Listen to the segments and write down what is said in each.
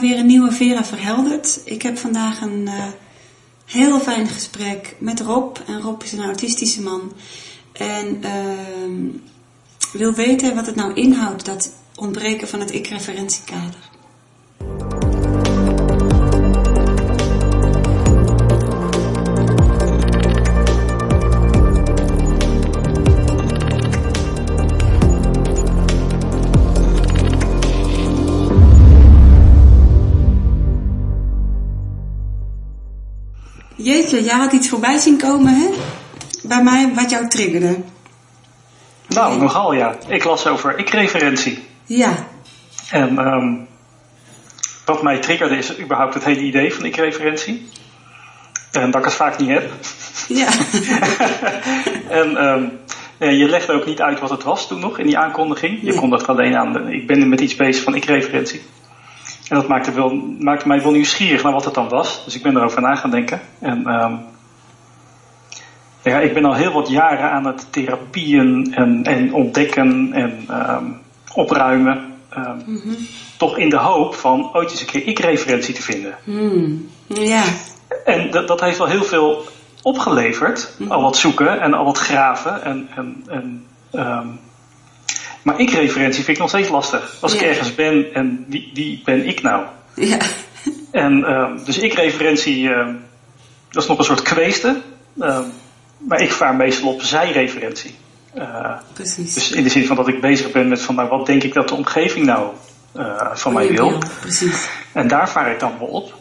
weer een nieuwe Vera Verhelderd. Ik heb vandaag een uh, heel fijn gesprek met Rob. En Rob is een autistische man. En uh, wil weten wat het nou inhoudt, dat ontbreken van het ik-referentiekader. Jeetje, jij had iets voorbij zien komen, hè? Bij mij, wat jou triggerde. Nou, nogal ja. Ik las over ik-referentie. Ja. En um, wat mij triggerde is überhaupt het hele idee van ik-referentie. En dat ik het vaak niet heb. Ja. en um, je legde ook niet uit wat het was toen nog in die aankondiging. Je kon dat alleen aan. Ik ben met iets bezig van ik-referentie. En dat maakte, wel, maakte mij wel nieuwsgierig naar wat het dan was. Dus ik ben erover na gaan denken. En um, ja, ik ben al heel wat jaren aan het therapieën en, en ontdekken en um, opruimen. Um, mm -hmm. Toch in de hoop van ooit eens een keer ik-referentie te vinden. Mm. Ja. En dat, dat heeft wel heel veel opgeleverd. Mm -hmm. Al wat zoeken en al wat graven. En, en, en um, maar ik-referentie vind ik nog steeds lastig. Als ja. ik ergens ben en wie, wie ben ik nou? Ja. En dus ik-referentie, dat is nog een soort kweeste. Maar ik vaar meestal op zijreferentie. Uh, Precies. Dus in de zin van dat ik bezig ben met van nou, wat denk ik dat de omgeving nou uh, van mij wil. Precies. En daar vaar ik dan wel op.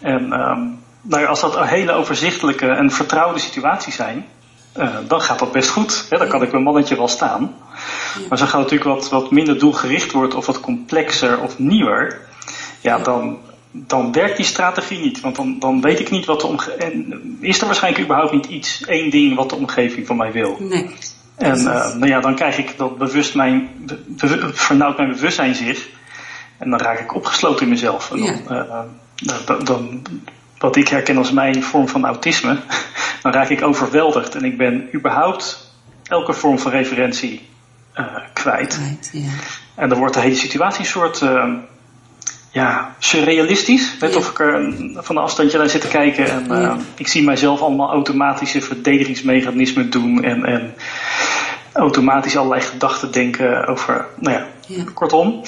En um, nou ja, als dat hele overzichtelijke en vertrouwde situaties zijn, uh, dan gaat dat best goed. Hè? Dan kan ik mijn mannetje wel staan. Ja. Maar zo gaat het natuurlijk wat, wat minder doelgericht wordt of wat complexer of nieuwer. Ja, ja. dan dan werkt die strategie niet. Want dan, dan weet ik niet wat de omgeving. Is er waarschijnlijk überhaupt niet iets, één ding wat de omgeving van mij wil? Nee. En uh, nou ja, dan krijg ik dat bewust mijn, be, vernauwt mijn bewustzijn zich. En dan raak ik opgesloten in mezelf. En dan, ja. uh, dan, dan, wat ik herken als mijn vorm van autisme, dan raak ik overweldigd. En ik ben überhaupt elke vorm van referentie uh, kwijt. En dan wordt de hele situatie een soort ja, surrealistisch. Net of ik er van een afstandje naar zit te kijken. En uh, Ja. ik zie mijzelf allemaal automatische verdedigingsmechanismen doen. En, en automatisch allerlei gedachten denken over, nou ja, kortom.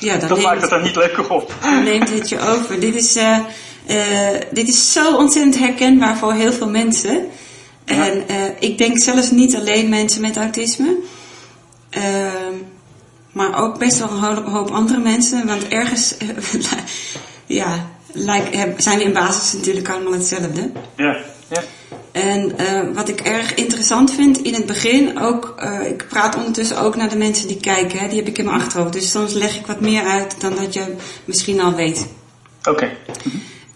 Ja, dan Dat maakt het er niet leuker op. dan neemt het je over. Dit is, eh, eh, dit is zo ontzettend herkenbaar voor heel veel mensen. En eh, ik denk zelfs niet alleen mensen met autisme. Ehm, maar ook best wel een hoop, andere mensen. Want ergens eh, ja, lijk, heb- zijn we in basis natuurlijk allemaal hetzelfde. Ja, ja. En wat ik erg interessant vind in het begin, ook, ik praat ondertussen ook naar de mensen die kijken, hè, die heb ik in mijn achterhoofd. Dus soms leg ik wat meer uit dan dat je misschien al weet. Oké.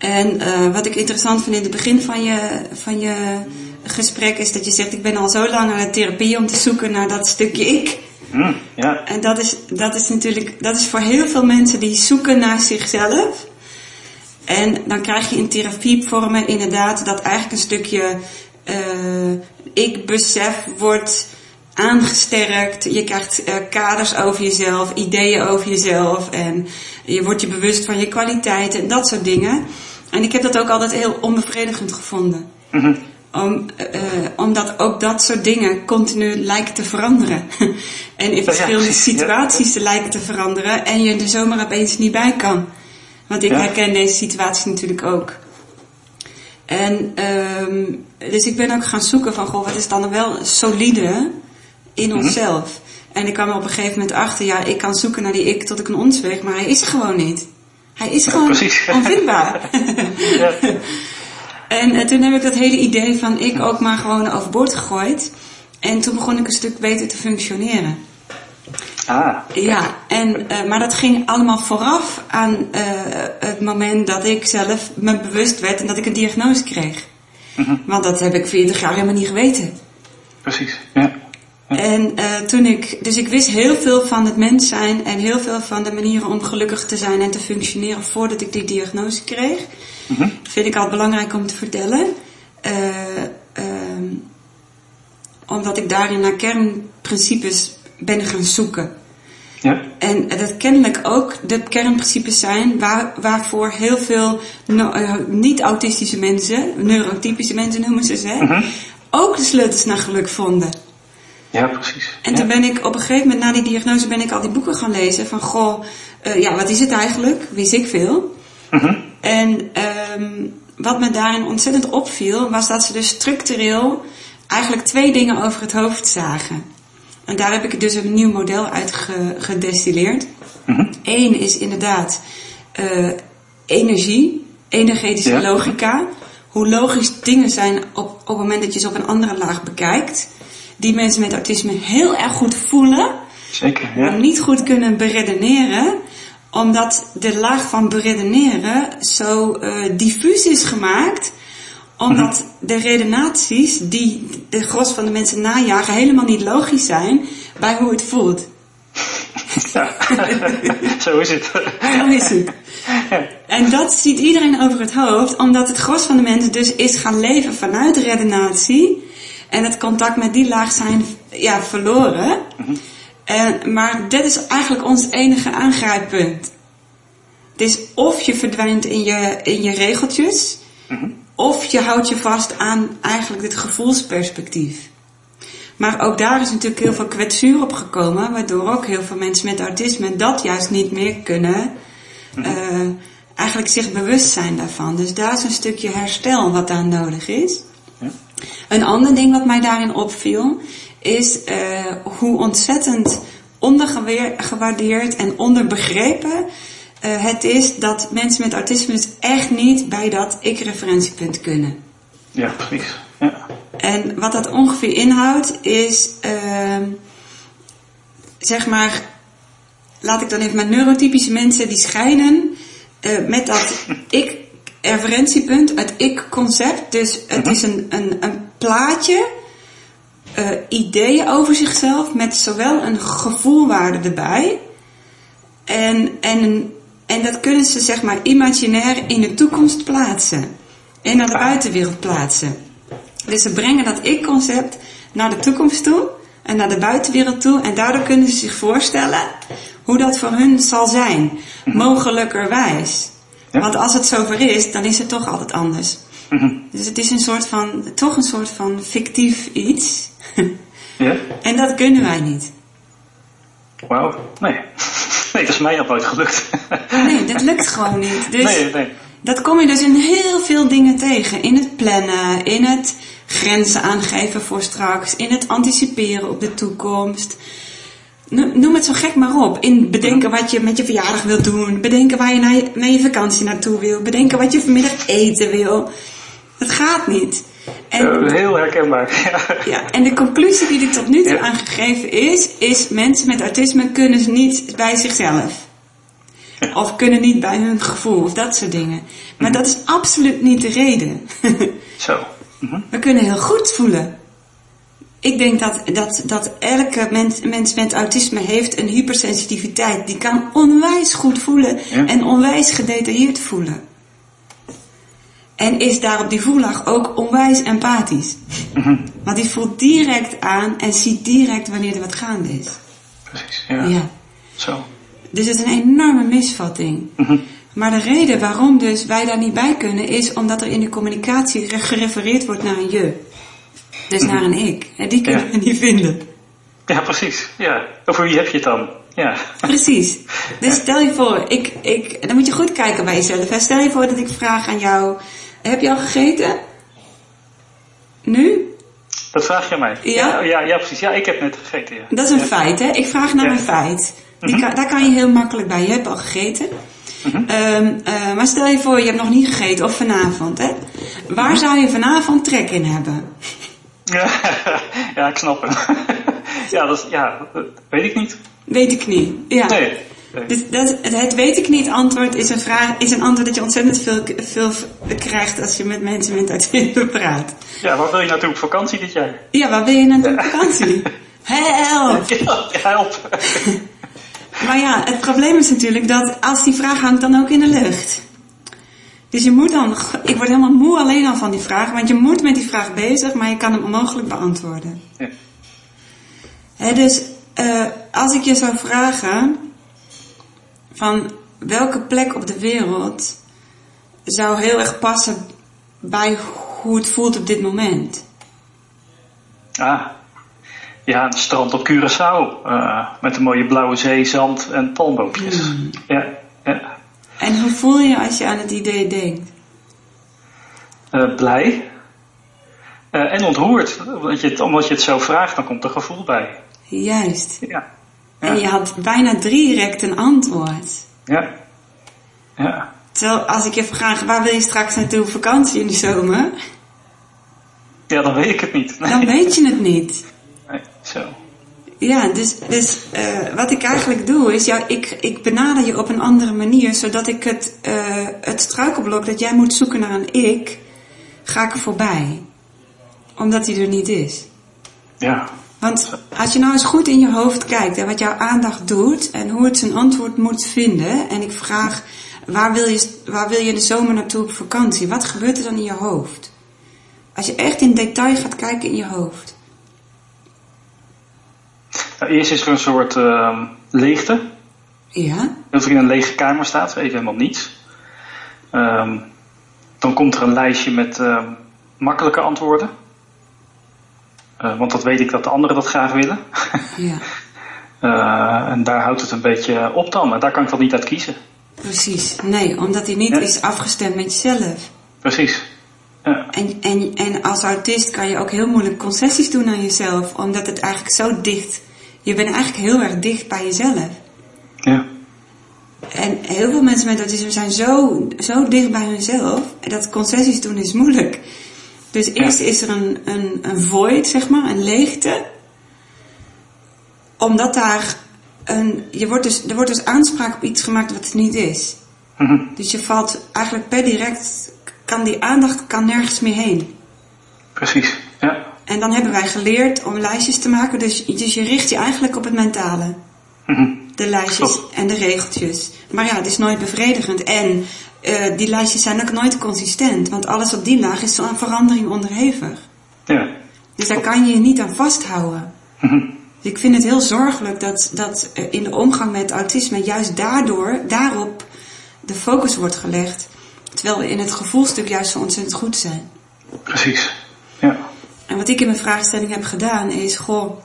En eh, wat ik interessant vind in het begin van je, van je gesprek is dat je zegt, ik ben al zo lang aan de therapie om te zoeken naar dat stukje ik. Hm, ja, En dat is, dat is natuurlijk, dat is voor heel veel mensen die zoeken naar zichzelf. En dan krijg je in therapievormen inderdaad dat eigenlijk een stukje eh ik-besef wordt aangesterkt. Je krijgt eh, kaders over jezelf, ideeën over jezelf en je wordt je bewust van je kwaliteiten en dat soort dingen. En ik heb dat ook altijd heel onbevredigend gevonden. Mhm. Om, eh, omdat ook dat soort dingen continu lijken te veranderen. en in verschillende ja. situaties te lijken te veranderen en je er zomaar opeens niet bij kan. Want ik Ja. herken deze situatie natuurlijk ook. En ehm dus ik ben ook gaan zoeken van, goh, wat is dan wel solide in Mhm. onszelf? En ik kwam er op een gegeven moment achter, ja, ik kan zoeken naar die ik tot ik een ons weeg, maar hij is er gewoon niet. Hij is gewoon onvindbaar. ja. En eh, toen heb ik dat hele idee van ik ook maar gewoon overboord gegooid. En toen begon ik een stuk beter te functioneren. Ah, Ja, en, uh, maar dat ging allemaal vooraf aan uh, het moment dat ik zelf me bewust werd en dat ik een diagnose kreeg. Mhm. Want dat heb ik 40 jaar helemaal niet geweten. precies. Ja. En uh, toen ik, dus ik wist heel veel van het mens zijn en heel veel van de manieren om gelukkig te zijn en te functioneren voordat ik die diagnose kreeg. Mhm. Vind ik al belangrijk om te vertellen. Uh, um, omdat ik daarin naar kernprincipes ben gaan zoeken. Ja. En dat kennelijk ook de kernprincipes zijn waar, waarvoor heel veel no- eh, niet-autistische mensen, neurotypische mensen noemen ze ze, Mhm. ook de sleutels naar geluk vonden. Ja, precies. En ja. toen ben ik op een gegeven moment na die diagnose ben ik al die boeken gaan lezen van goh, eh, ja, wat is het eigenlijk? Wist ik veel. Mhm. En ehm, wat me daarin ontzettend opviel, was dat ze dus structureel eigenlijk twee dingen over het hoofd zagen. En daar heb ik dus een nieuw model uit ge- gedestilleerd. Mhm. Eén is inderdaad eh, energie, energetische Ja. logica. Hoe logisch dingen zijn op, op het moment dat je ze op een andere laag bekijkt. Die mensen met autisme heel erg goed voelen Zeker, maar ja. niet goed kunnen beredeneren, omdat de laag van beredeneren zo eh, diffuus is gemaakt, omdat de redenaties die de gros van de mensen najagen helemaal niet logisch zijn bij hoe het voelt. ja. Zo is het. Zo is het. En dat ziet iedereen over het hoofd, omdat het gros van de mensen dus is gaan leven vanuit de redenatie en het contact met die laag zijn ja, verloren. En, maar dit is eigenlijk ons enige aangrijppunt. Het is of je verdwijnt in je, in je regeltjes, Mhm. of je houdt je vast aan eigenlijk dit gevoelsperspectief. Maar ook daar is natuurlijk heel veel kwetsuur op gekomen, waardoor ook heel veel mensen met autisme dat juist niet meer kunnen, eh, eigenlijk zich bewust zijn daarvan. Dus daar is een stukje herstel wat daar nodig is. Een ander ding wat mij daarin opviel, is eh, hoe ontzettend ondergewaardeerd en onderbegrepen eh, het is dat mensen met autisme dus echt niet bij dat ik-referentiepunt kunnen. Ja, precies. Ja. En wat dat ongeveer inhoudt is, ehm, zeg maar, laat ik dan even met neurotypische mensen die schijnen eh, met dat ik-referentiepunt, het ik-concept. Dus het is een, een, een plaatje, eh, ideeën over zichzelf met zowel een gevoelwaarde erbij en, en, en dat kunnen ze zeg maar imaginair in de toekomst plaatsen en naar de buitenwereld plaatsen. Dus ze brengen dat ik-concept naar de toekomst toe en naar de buitenwereld toe. En daardoor kunnen ze zich voorstellen hoe dat voor hun zal zijn. Mogelijkerwijs. Ja. Want als het zover is, dan is het toch altijd anders. Mhm. Dus het is een soort van, toch een soort van fictief iets. Ja? en dat kunnen wij niet. Wauw. Nee. Nee, dat is mij nog nooit gelukt. Nee, dat lukt gewoon niet. Dus Nee, nee. Dat kom je dus in heel veel dingen tegen. In het plannen, in het grenzen aangeven voor straks, in het anticiperen op de toekomst. No- Noem het zo gek maar op. In bedenken wat je met je verjaardag wilt doen. Bedenken waar je naar je, vakantie naartoe wil. Bedenken wat je vanmiddag eten wil. Het gaat niet. En, heel herkenbaar. Ja. ja, en de conclusie die ik tot nu toe Ja. aangegeven is, is mensen met autisme kunnen niet bij zichzelf. Of kunnen niet bij hun gevoel of dat soort dingen. Maar dat is absoluut niet de reden. Zo. Mhm. We kunnen heel goed voelen. Ik denk dat, dat, dat elke mens, mens met autisme heeft een hypersensitiviteit. Die kan onwijs goed voelen Ja. en onwijs gedetailleerd voelen. En is daar op die voellaag ook onwijs empathisch. Mhm. Want die voelt direct aan en ziet direct wanneer er wat gaande is. Precies. Ja. Ja. Zo. Dus het is een enorme misvatting. Mhm. Maar de reden waarom dus wij daar niet bij kunnen is omdat er in de communicatie re- gerefereerd wordt naar een je. Dus naar een ik. En die kunnen Ja. we niet vinden. Ja, precies. Ja. Over wie heb je het dan? Ja. Precies. Dus stel je voor, ik, ik, dan moet je goed kijken bij jezelf. hè. Stel je voor dat ik vraag aan jou, heb je al gegeten? Nu? Dat vraag je mij. Ja? Ja, ja, precies. Ja, ik heb net gegeten. Ja. Dat is een Ja. feit, hè? Ik vraag naar een feit. Die kan, daar kan je heel makkelijk bij. Je hebt al gegeten. Mhm. Ehm, eh, maar stel je voor, je hebt nog niet gegeten, of vanavond, hè? Waar zou je vanavond trek in hebben? Ja, ja, ik snap hem. ja, dat, ja, dat weet ik niet. Weet ik niet. Ja. Nee. nee. Dus dat, het weet ik niet antwoord is een, vraag, is een antwoord dat je ontzettend veel, veel krijgt als je met mensen met autisme praat. Ja, waar wil je naartoe op vakantie dit jaar? Ja, waar wil je naartoe op vakantie? Help! Ja, help. Maar ja, het probleem is natuurlijk dat als die vraag hangt dan ook in de lucht. Dus je moet dan, ik word helemaal moe alleen al van die vraag, want je moet met die vraag bezig, maar je kan hem onmogelijk beantwoorden. Ja. Dus eh, als ik je zou vragen van welke plek op de wereld zou heel erg passen bij hoe het voelt op dit moment? Ah, ja, een strand op Curaçao. eh, met een mooie blauwe zee, zand en palmboompjes. Ja, ja. En hoe voel je als je aan het idee denkt? Eh, blij. Eh, en ontroerd. Omdat je, het, omdat je het zo vraagt, dan komt er gevoel bij. Juist. Ja. En je had bijna direct een antwoord. Ja. Ja. Terwijl als ik je vraag, waar wil je straks naartoe op vakantie in de zomer? Ja, dan weet ik het niet. Nee. Dan weet je het niet. Ja, dus, dus eh, wat ik eigenlijk doe is, ja, ik, ik benader je op een andere manier, zodat ik het, eh, het struikelblok dat jij moet zoeken naar een ik, ga ik er voorbij. Omdat die er niet is. Ja. Want als je nou eens goed in je hoofd kijkt en wat jouw aandacht doet en hoe het zijn antwoord moet vinden, en ik vraag, waar wil je, waar wil je de zomer naartoe op vakantie? Wat gebeurt er dan in je hoofd? Als je echt in detail gaat kijken in je hoofd. Nou, eerst is er een soort ehm, leegte. Ja? Dat er in een lege kamer staat, even helemaal niets. Ehm, dan komt er een lijstje met ehm, makkelijke antwoorden. Eh, want dat weet ik dat de anderen dat graag willen. Ja, Eh, en daar houdt het een beetje op dan. Maar daar kan ik dan niet uit kiezen. precies. Nee, omdat hij niet Ja. is afgestemd met jezelf. Precies. Ja. En, en, en als autist kan je ook heel moeilijk concessies doen aan jezelf, omdat het eigenlijk zo dicht, je bent eigenlijk heel erg dicht bij jezelf. ja. En heel veel mensen met autisme zijn zo, zo dicht bij hunzelf, dat concessies doen is moeilijk. Dus eerst is er een, een, een void, zeg maar, een leegte. Omdat daar een, je wordt dus, er wordt dus aanspraak op iets gemaakt wat het niet is. Mhm. Dus je valt eigenlijk per direct, kan die aandacht kan nergens meer heen. Precies. En dan hebben wij geleerd om lijstjes te maken, dus, dus je richt je eigenlijk op het mentale. Mhm. De lijstjes Klopt. en de regeltjes. Maar ja, het is nooit bevredigend. En eh, die lijstjes zijn ook nooit consistent. Want alles op die laag is zo aan verandering onderhevig. Ja. Dus daar kan je je niet aan vasthouden. Mhm. Dus ik vind het heel zorgelijk dat, dat eh, in de omgang met autisme juist daardoor, daarop de focus wordt gelegd. Terwijl we in het gevoelstuk juist zo ontzettend goed zijn. Precies. Ja. En wat ik in mijn vraagstelling heb gedaan is, goh,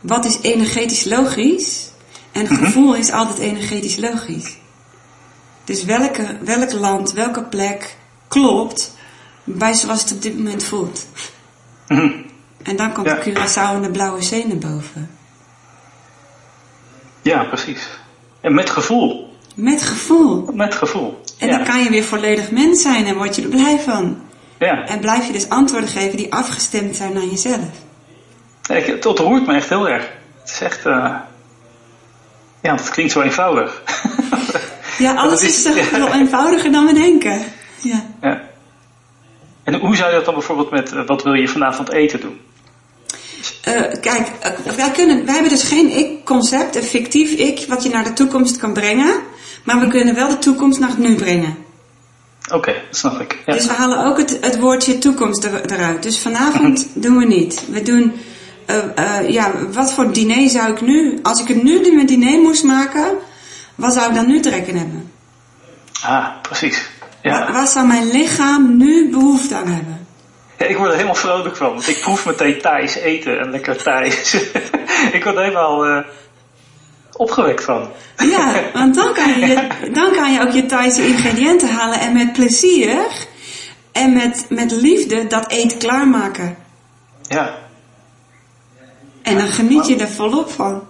wat is energetisch logisch? En gevoel is altijd energetisch logisch. Dus welke, welk land, welke plek klopt bij zoals het op dit moment voelt? Mhm. En dan komt Ja. de Curaçao en de Blauwe Zee naar boven. Ja, precies. En met gevoel. Met gevoel. Met gevoel. En ja. dan kan je weer volledig mens zijn en word je er blij van. Ja. En blijf je dus antwoorden geven die afgestemd zijn naar jezelf. Ik, het ontroert me echt heel erg. Het is echt... eh, Ja, klinkt zo eenvoudig. Ja, alles is veel eenvoudiger dan we denken. Ja. ja. En hoe zou je dat dan bijvoorbeeld met... eh, wat wil je vanavond eten doen? Eh, kijk, wij, kunnen, wij hebben dus geen ik-concept, een fictief ik, wat je naar de toekomst kan brengen. Maar we kunnen wel de toekomst naar het nu brengen. Oké, snap ik. Ja. Dus we halen ook het, het woordje toekomst er- eruit. Dus vanavond doen we niet. We doen, eh, eh, ja, wat voor diner zou ik nu, als ik het nu mijn diner moest maken, wat zou ik dan nu trekken hebben? Ah, precies. Ja. waar zou mijn lichaam nu behoefte aan hebben? ja, ik word er helemaal vrolijk van. Want ik proef meteen Thais eten en lekker Thais. ik word helemaal eh, opgewekt van. Ja, want dan kan, je, dan kan je ook je Thaise ingrediënten halen en met plezier en met, met liefde dat eten klaarmaken. Ja, En dan geniet je er volop van.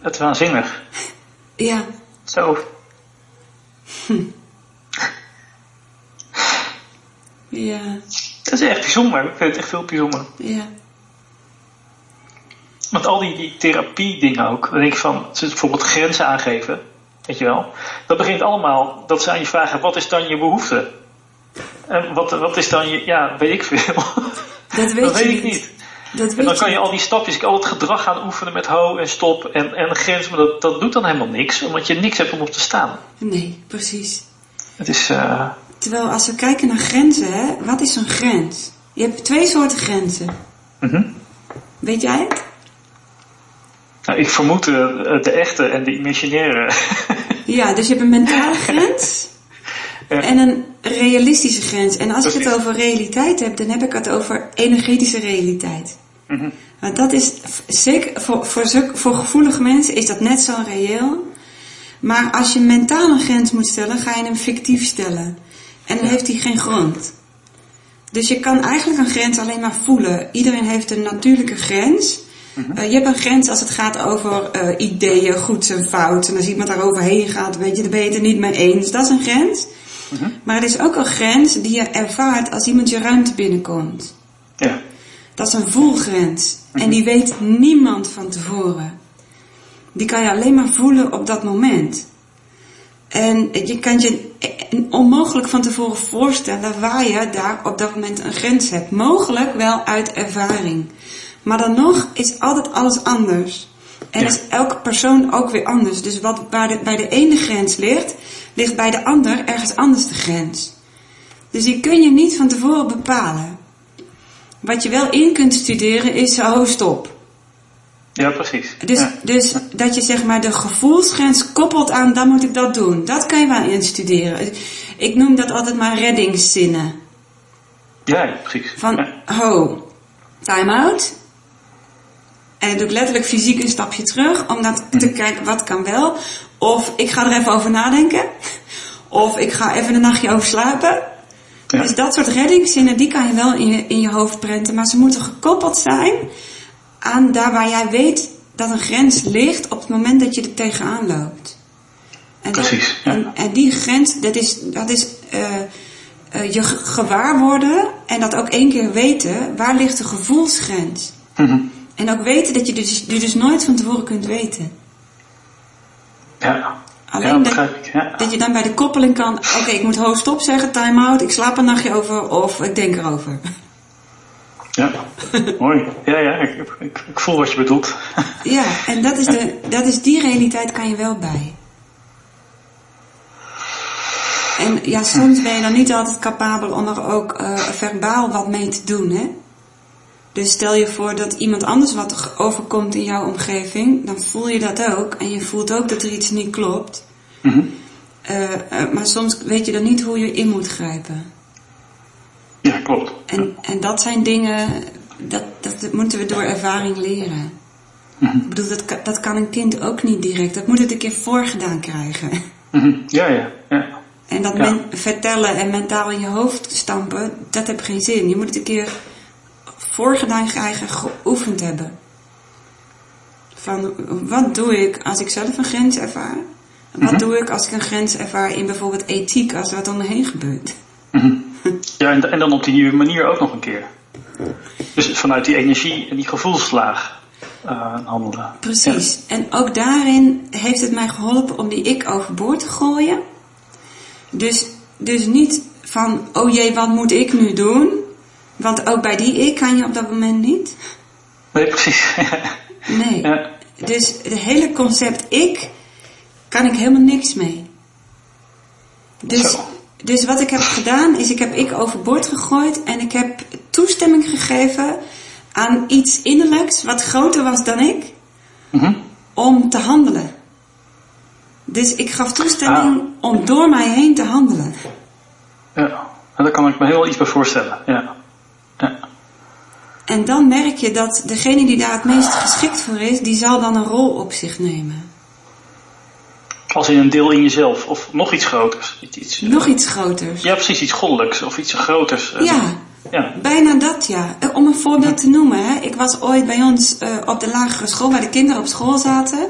het is waanzinnig. Ja, Zo. ja, Dat is echt bijzonder. Ik vind het echt heel bijzonder. ja. Want al die, die therapie dingen ook, dan denk ik van, ze bijvoorbeeld grenzen aangeven, weet je wel. Dat begint allemaal, dat ze aan je vragen, wat is dan je behoefte? En wat, wat is dan je, ja, weet ik veel. Dat weet dat je weet ik niet. niet. Dat En weet dan kan je al die stapjes, al het gedrag gaan oefenen met ho en stop en, en grens, maar dat, dat doet dan helemaal niks, omdat je niks hebt om op te staan. Nee, precies. Het is, eh, Terwijl als we kijken naar grenzen, hè, wat is een grens? Je hebt twee soorten grenzen. mhm. Weet jij het? Nou, ik vermoed de echte en de imaginaire. ja, dus je hebt een mentale grens en een realistische grens. En als ik het over realiteit heb, dan heb ik het over energetische realiteit. Mm Want dat is zeker voor, voor, voor gevoelige mensen is dat net zo reëel. Maar als je mentaal een grens moet stellen, ga je hem fictief stellen. En dan heeft hij geen grond. Dus je kan eigenlijk een grens alleen maar voelen. Iedereen heeft een natuurlijke grens. Mhm. Eh, je hebt een grens als het gaat over uh, ideeën, goeds en fout. En als iemand daar overheen gaat, weet je, daar ben je het er niet mee eens. Dat is een grens. Mhm. Maar het is ook een grens die je ervaart als iemand je ruimte binnenkomt. Ja. Dat is een voelgrens. En mhm. die weet niemand van tevoren. Die kan je alleen maar voelen op dat moment. En je kan je onmogelijk van tevoren voorstellen waar je daar op dat moment een grens hebt. Mogelijk wel uit ervaring. Maar dan nog is altijd alles anders. En is elke persoon ook weer anders. Dus wat bij de, bij de ene grens ligt, ligt bij de ander ergens anders de grens. Dus die kun je niet van tevoren bepalen. Wat je wel in kunt studeren is, oh stop. Ja, precies. Dus, dus dat je zeg maar de gevoelsgrens koppelt aan, dan moet ik dat doen. Dat kan je wel instuderen. Ik noem dat altijd maar reddingszinnen. Ja, precies. Van, ho, time out. En dan doe ik letterlijk fysiek een stapje terug, om dat te kijken wat kan wel. Of ik ga er even over nadenken. Of ik ga even een nachtje over slapen. Dus dat soort reddingszinnen, die kan je wel in je, in je hoofd prenten. Maar ze moeten gekoppeld zijn aan daar waar jij weet dat een grens ligt op het moment dat je er tegenaan loopt. En Precies. ja. en, en, die grens, dat is, dat is uh, uh, je gewaar worden en dat ook één keer weten, waar ligt de gevoelsgrens? Mm En ook weten dat je dus, dus nooit van tevoren kunt weten. Ja. Alleen dat, ja. dat, je dan bij de koppeling kan, oké, ik moet hoog stop zeggen, time out, ik slaap een nachtje over of ik denk erover. Ja, mooi. Ja, ja, ik, ik, ik, voel wat je bedoelt. ja, en dat is, de, dat is die realiteit kan je wel bij. En ja, soms ben je dan niet altijd capabel om er ook uh, verbaal wat mee te doen, hè. Dus stel je voor dat iemand anders wat overkomt in jouw omgeving, dan voel je dat ook. En je voelt ook dat er iets niet klopt. Mm uh, maar soms weet je dan niet hoe je in moet grijpen. Ja, klopt. En, en dat zijn dingen, dat, dat moeten we door ervaring leren. Mm -hmm. Ik bedoel, dat, dat kan een kind ook niet direct. Dat moet het een keer voorgedaan krijgen. Mm -hmm. Ja, ja, ja. En dat ja. vertellen en mentaal in je hoofd stampen, dat heeft geen zin. Je moet het een keer voorgedaan krijgen, geoefend hebben. Van wat doe ik als ik zelf een grens ervaar? Wat mm doe ik als ik een grens ervaar in bijvoorbeeld ethiek, als er wat om me heen gebeurt? Mm Ja, en, en, dan op die nieuwe manier ook nog een keer. Dus vanuit die energie en die gevoelslaag uh, handelen. Precies. En ook daarin heeft het mij geholpen om die ik overboord te gooien. Dus, dus niet van, oh jee, wat moet ik nu doen? Want ook bij die ik kan je op dat moment niet. Nee, precies. nee. Ja. Dus het hele concept ik kan ik helemaal niks mee. Dus, dus wat ik heb gedaan is ik heb ik overboord gegooid en ik heb toestemming gegeven aan iets innerlijks wat groter was dan ik mm om te handelen. Dus ik gaf toestemming ah. om door mij heen te handelen. Ja, en daar kan ik me heel iets bij voorstellen. Ja. Ja. En dan merk je dat degene die daar het meest geschikt voor is, die zal dan een rol op zich nemen. Als in een deel in jezelf, of nog iets groters. Iets, nog iets groters. Ja, precies, iets goddelijks of iets groters. Ja, ja. bijna dat ja. Eh, om een voorbeeld te noemen, hè. ik was ooit bij ons uh, op de lagere school, waar de kinderen op school zaten.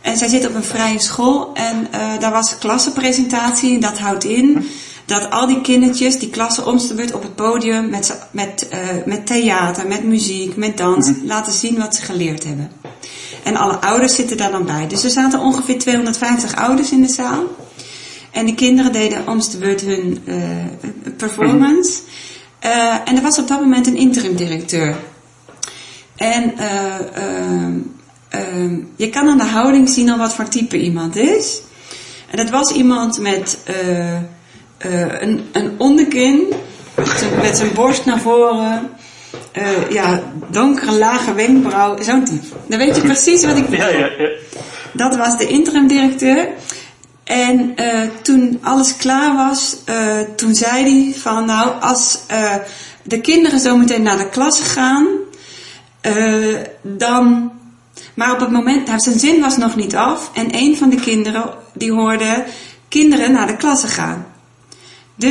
En zij zitten op een vrije school en uh, daar was klassenpresentatie en dat houdt in dat al die kindertjes, die klassen omste op het podium met, met, uh, met theater, met muziek, met dans, mhm. laten zien wat ze geleerd hebben. En alle ouders zitten daar dan bij. Dus er zaten ongeveer 250 ouders in de zaal. En de kinderen deden om de beurt hun uh, performance. Uh, en er was op dat moment een interim directeur. En je kan aan de houding zien al wat voor type iemand is. En dat was iemand met uh, een, een onderkin met zijn, borst naar voren. uh, ja, donkere, lage wenkbrauw, zo'n type. Dan weet je precies wat ik bedoel. Ja, ja, ja. Dat was de interim directeur. En uh, toen alles klaar was, uh, toen zei hij van nou, als de kinderen zo meteen naar de klasse gaan, dan. Maar op het moment, nou, zijn zin was nog niet af en een van de kinderen die hoorde kinderen naar de klasse gaan.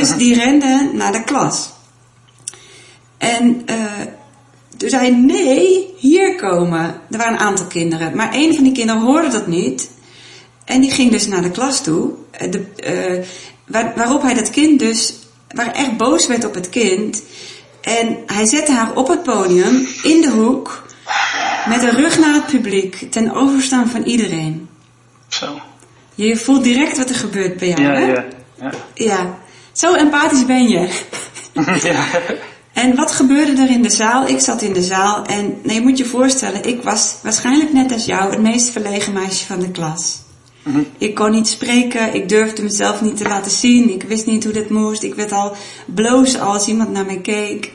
Dus die rende naar de klas. En toen zei hij, nee, hier komen. Er waren een aantal kinderen. Maar een van die kinderen hoorde dat niet. En die ging dus naar de klas toe. De, uh, waar, waarop hij dat kind dus, waar echt boos werd op het kind. En hij zette haar op het podium, in de hoek, met de rug naar het publiek, ten overstaan van iedereen. Zo. Je voelt direct wat er gebeurt bij jou, Ja, hè? ja, ja. Ja. Zo empathisch ben je. ja. En wat gebeurde er in de zaal? Ik zat in de zaal en nee, je moet je voorstellen, ik was waarschijnlijk net als jou het meest verlegen meisje van de klas. Ik kon niet spreken, ik durfde mezelf niet te laten zien, ik wist niet hoe dat moest, ik werd al bloos als iemand naar mij keek.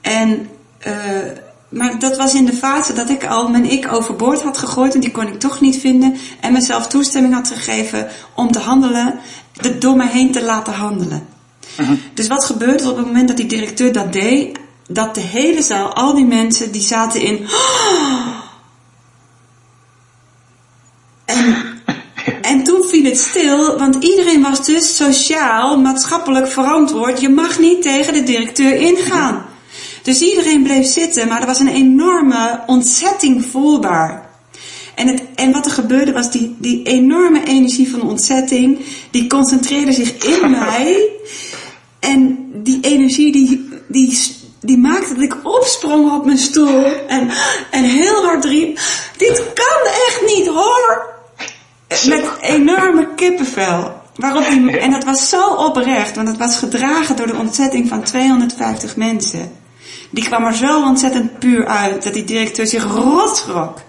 En, uh, maar dat was in de fase dat ik al mijn ik overboord had gegooid en die kon ik toch niet vinden en mezelf toestemming had gegeven om te handelen, de, door mij heen te laten handelen. Dus wat gebeurde er op het moment dat die directeur dat deed? Dat de hele zaal, al die mensen, die zaten in. En, en toen viel het stil, want iedereen was dus sociaal, maatschappelijk verantwoord. Je mag niet tegen de directeur ingaan. Dus iedereen bleef zitten, maar er was een enorme ontzetting voelbaar. En, het, en wat er gebeurde was die, die enorme energie van ontzetting, die concentreerde zich in mij. En die energie die, die, die maakte dat ik opsprong op mijn stoel en, en heel hard riep, dit kan echt niet hoor! Met enorme kippenvel. Waarop die, en dat was zo oprecht, want het was gedragen door de ontzetting van 250 mensen. Die kwam er zo ontzettend puur uit dat die directeur zich rot schrok.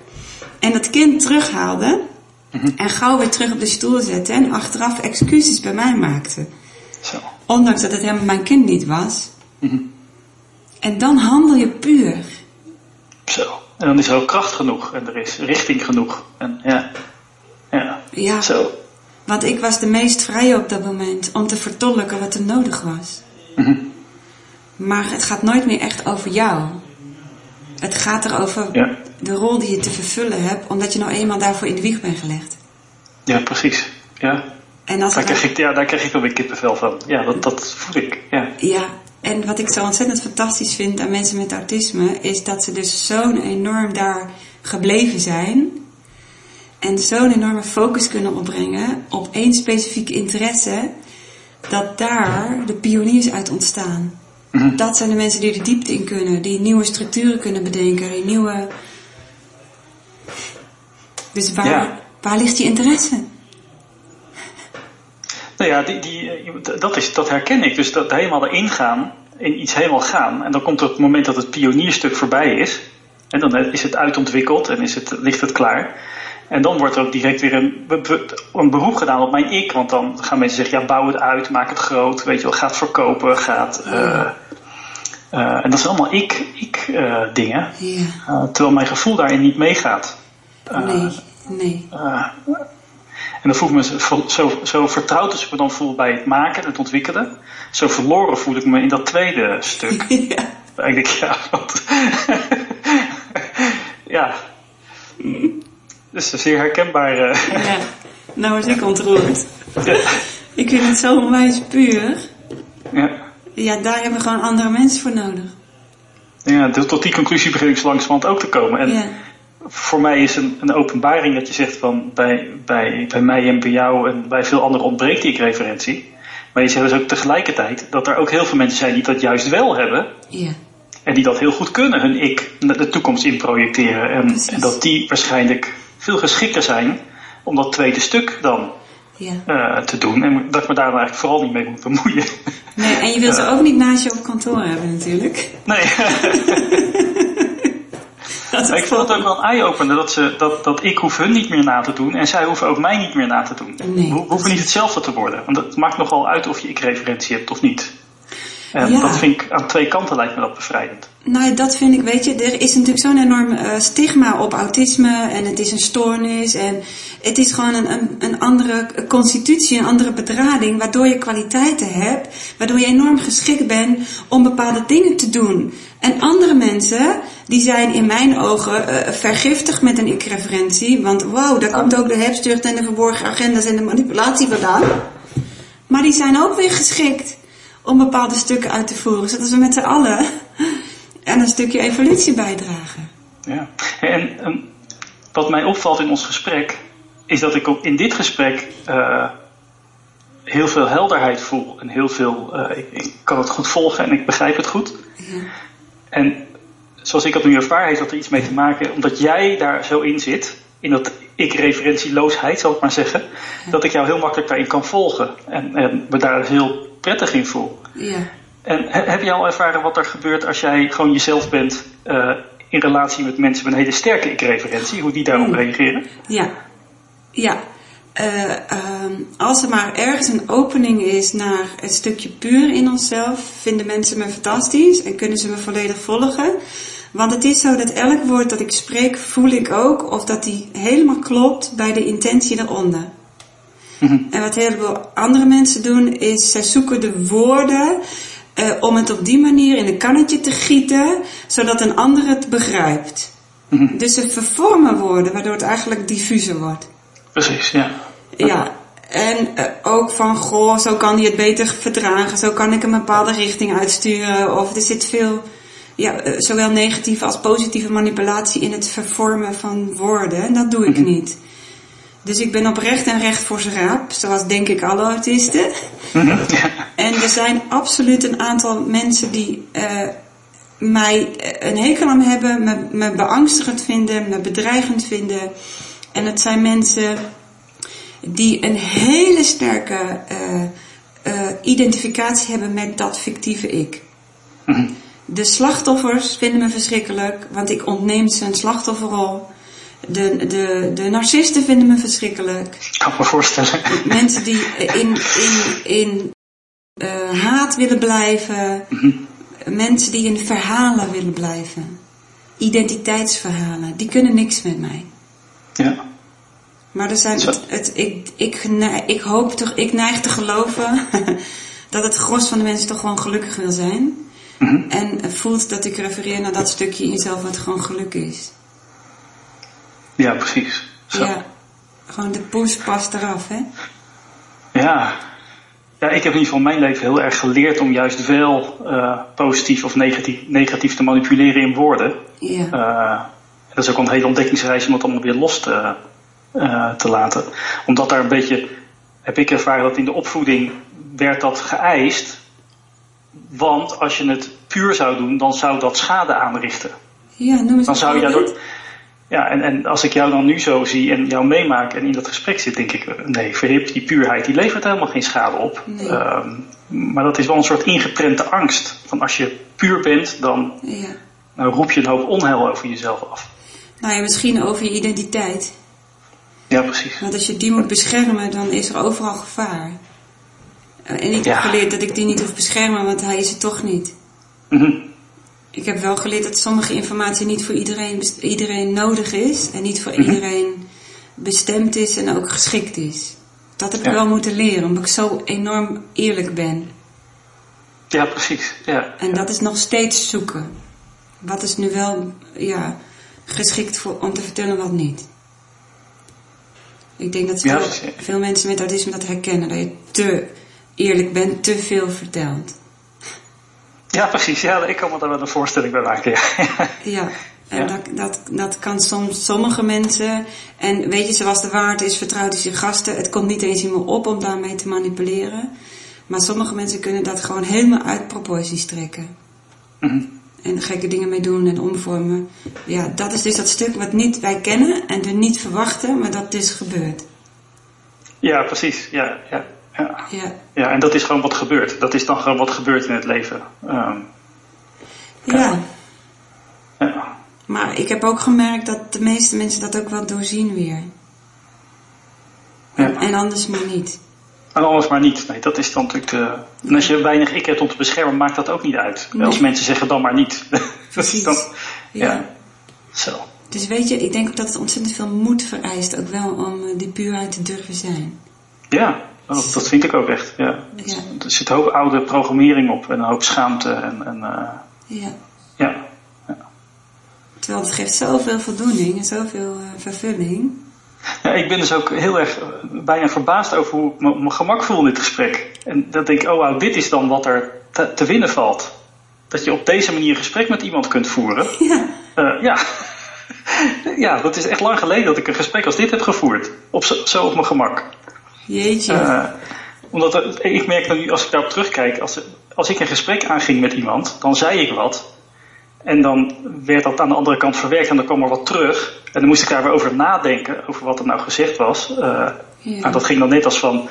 En dat kind terughaalde en gauw weer terug op de stoel zette en achteraf excuses bij mij maakte. Zo. Ondanks dat het helemaal mijn kind niet was. En dan handel je puur. Zo. En dan is er ook kracht genoeg en er is richting genoeg. En ja. Ja. Ja, Zo. want ik was de meest vrije op dat moment om te vertolken wat er nodig was. Maar het gaat nooit meer echt over jou. Het gaat erover Ja. de rol die je te vervullen hebt, omdat je nou eenmaal daarvoor in de wieg bent gelegd. Ja, precies. Ja. En als Daar krijg ik, ja, daar krijg ik wel weer kippenvel van. Ja, dat, dat voel ik. Ja. Ja, en wat ik zo ontzettend fantastisch vind aan mensen met autisme, is dat ze dus zo'n enorm daar gebleven zijn. En zo'n enorme focus kunnen opbrengen op één specifiek interesse, dat daar de pioniers uit ontstaan. Dat zijn de mensen die de diepte in kunnen, die nieuwe structuren kunnen bedenken, die nieuwe. Dus waar, Ja. waar ligt je interesse? Nou ja, die, die, dat, is, dat herken ik. Dus dat helemaal erin gaan, in iets helemaal gaan. En dan komt het moment dat het pionierstuk voorbij is. En dan is het uitontwikkeld en is het, ligt het klaar. En dan wordt er ook direct weer een, een beroep gedaan op mijn ik. Want dan gaan mensen zeggen, ja, bouw het uit, maak het groot. Weet je wel, ga het verkopen, gaat... eh, en dat zijn allemaal ik, ik Eh, terwijl mijn gevoel daarin niet meegaat. Nee, nee. en dan voel ik me zo, zo, zo vertrouwd als ik me dan voel bij het maken, het ontwikkelen. Zo verloren voel ik me in dat tweede stuk. Ja. Ik denk, ja, wat. ja. Dus een zeer herkenbaar. eh, Ja, nou was ik ontroerd. ja. Ik vind het zo onwijs puur. Ja. Ja, daar hebben we gewoon andere mensen voor nodig. Ja, tot die conclusie begin ik zo langzamerhand ook te komen. En Ja, voor mij is een, een openbaring dat je zegt van bij, bij, bij mij en bij jou en bij veel anderen ontbreekt die referentie. Maar je zegt dus ook tegelijkertijd dat er ook heel veel mensen zijn die dat juist wel hebben. ja, En die dat heel goed kunnen, hun ik de toekomst in projecteren. En, en dat die waarschijnlijk veel geschikter zijn om dat tweede stuk dan ja. eh, te doen. En dat ik me daar dan eigenlijk vooral niet mee moet bemoeien. Nee, en je wilt ze ook niet naast je op kantoor hebben natuurlijk. Nee, Dat ik vond het ook wel een eye-opener dat, ze, dat, dat ik hoef hun niet meer na te doen en zij hoeven ook mij niet meer na te doen. Nee, We hoeven niet hetzelfde te worden. Want het maakt nogal uit of je ik-referentie hebt of niet. En Ja. dat vind ik aan twee kanten lijkt me dat bevrijdend. Nou, dat vind ik, weet je, er is natuurlijk zo'n enorm eh, stigma op autisme en het is een stoornis en het is gewoon een, een, andere constitutie, een andere bedrading, waardoor je kwaliteiten hebt, waardoor je enorm geschikt bent om bepaalde dingen te doen. En andere mensen, die zijn in mijn ogen eh, vergiftigd met een ik-referentie, want wauw, daar komt ook de hebzucht en de verborgen agenda's en de manipulatie vandaan. Maar die zijn ook weer geschikt om bepaalde stukken uit te voeren, zodat we met z'n allen aan een stukje evolutie bijdragen. Ja. En ehm, wat mij opvalt in ons gesprek, is dat ik ook in dit gesprek eh, heel veel helderheid voel. En heel veel, eh, ik, ik kan het goed volgen en ik begrijp het goed. Ja. En zoals ik dat nu ervaar, heeft dat er iets mee te maken, omdat jij daar zo in zit, in dat ik-referentieloosheid, zal ik maar zeggen, dat ik jou heel makkelijk daarin kan volgen. En, en me daar heel prettig in voel. Ja. En he- heb je al ervaren wat er gebeurt als jij gewoon jezelf bent eh, in relatie met mensen met een hele sterke ik-referentie, hoe die daarop Hmm. reageren? Ja. Ja. Eh, ehm, als er maar ergens een opening is naar een stukje puur in onszelf, vinden mensen me fantastisch en kunnen ze me volledig volgen. Want het is zo dat elk woord dat ik spreek, voel ik ook of dat die helemaal klopt bij de intentie eronder. En wat heel veel andere mensen doen, is zij zoeken de woorden eh, om het op die manier in een kannetje te gieten, zodat een ander het begrijpt. Dus ze vervormen woorden, waardoor het eigenlijk diffuser wordt. Precies, ja. Ja, en eh, ook van, goh, zo kan hij het beter verdragen, zo kan ik een bepaalde richting uitsturen. Of er zit veel, ja, eh, zowel negatieve als positieve manipulatie in het vervormen van woorden. En dat doe ik niet. Dus ik ben oprecht en recht voor zijn raap, zoals denk ik alle autisten. En er zijn absoluut een aantal mensen die eh, mij eh, een hekel aan hebben, me, me beangstigend vinden, me bedreigend vinden. En het zijn mensen die een hele sterke eh, identificatie hebben met dat fictieve ik. De slachtoffers vinden me verschrikkelijk, want ik ontneem ze een slachtofferrol. De, de, de narcisten vinden me verschrikkelijk. Kan me voorstellen. Mensen die in, in, in eh, haat willen blijven. Mensen die in verhalen willen blijven. Identiteitsverhalen. Die kunnen niks met mij. Ja. Maar er zijn het, het, ik, ik, ik hoop toch, ik neig te geloven dat het gros van de mensen toch gewoon gelukkig wil zijn. En voelt dat ik refereer naar dat stukje in jezelf wat gewoon geluk is. Ja, precies. Zo. Ja, gewoon de poes past eraf, hè? Ja. Ja, ik heb in ieder geval mijn leven heel erg geleerd om juist wel eh, positief of negatief, negatief te manipuleren in woorden. Ja. Eh, dat is ook een hele ontdekkingsreis om het allemaal weer los te, eh, te laten. Omdat daar een beetje, heb ik ervaren dat in de opvoeding werd dat geëist. Want als je het puur zou doen, dan zou dat schade aanrichten. Ja, noem eens Dan zou je daardoor. Ja, en, en als ik jou dan nu zo zie en jou meemaak en in dat gesprek zit, denk ik, nee, verhip, die puurheid, die levert helemaal geen schade op. Nee. Ehm, maar dat is wel een soort ingeprente angst. Van als je puur bent, dan, Ja. dan roep je een hoop onheil over jezelf af. Nou ja, misschien over je identiteit. Ja, precies. Want als je die moet beschermen, dan is er overal gevaar. Eh, En ik Ja. heb geleerd dat ik die niet hoef beschermen, want hij is het toch niet. Mhm. Ik heb wel geleerd dat sommige informatie niet voor iedereen, iedereen nodig is. En niet voor iedereen bestemd is en ook geschikt is. Dat heb ik Ja. wel moeten leren, omdat ik zo enorm eerlijk ben. Ja, precies. Ja. En dat is nog steeds zoeken. Wat is nu wel ja, geschikt voor, om te vertellen, wat niet. Ik denk dat veel, veel mensen met autisme dat herkennen. Dat je te eerlijk bent, te veel vertelt. Ja, precies. Ja, ik kan me daar wel een voorstelling bij maken. Ja. Ja, en Ja. Dat, dat, dat kan soms sommige mensen. En weet je, zoals de waard is, vertrouwt hij zijn gasten. Het komt niet eens in me op om daarmee te manipuleren. Maar sommige mensen kunnen dat gewoon helemaal uit proporties trekken. Mhm. En gekke dingen mee doen en omvormen. Ja, dat is dus dat stuk wat niet wij kennen en er niet verwachten, maar dat dus gebeurt. ja, precies. Ja, ja, ja. Ja, ja, en dat is gewoon wat gebeurt. Dat is dan gewoon wat gebeurt in het leven. Ehm, ja. ja. Maar ik heb ook gemerkt dat de meeste mensen dat ook wel doorzien weer. Ja. En anders maar niet. En anders maar niet. Nee, dat is dan natuurlijk de... En als je weinig ik hebt om te beschermen, maakt dat ook niet uit. Als mensen zeggen dan maar niet. Precies. dan, ja. ja. Zo. Dus weet je, ik denk ook dat het ontzettend veel moed vereist, ook wel om eh, die puurheid te durven zijn. Ja, dat, dat vind ik ook echt. Ja. Ja. Er zit een hoop oude programmering op en een hoop schaamte. En, en, eh, Ja. ja. Terwijl het geeft zoveel voldoening en zoveel eh, vervulling. ja, ik ben dus ook heel erg eh, bijna verbaasd over hoe ik me- mijn gemak voel in dit gesprek. En dat denk ik, oh wauw, dit is dan wat er te, te winnen valt. Dat je op deze manier een gesprek met iemand kunt voeren. Ja. Ja. ja, dat is echt lang geleden dat ik een gesprek als dit heb gevoerd. Op zo, zo op mijn gemak. Jeetje. Eh, omdat er- ik merk nu, als ik daarop terugkijk, als, als ik een gesprek aanging met iemand, dan zei ik wat. En dan werd dat aan de andere kant verwerkt en dan kwam er wat terug. En dan moest ik daar weer over nadenken, over wat er nou gezegd was. Ja. nou, dat ging dan net als van,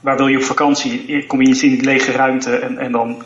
waar wil je op vakantie? Kom je eens in die lege ruimte en, en dan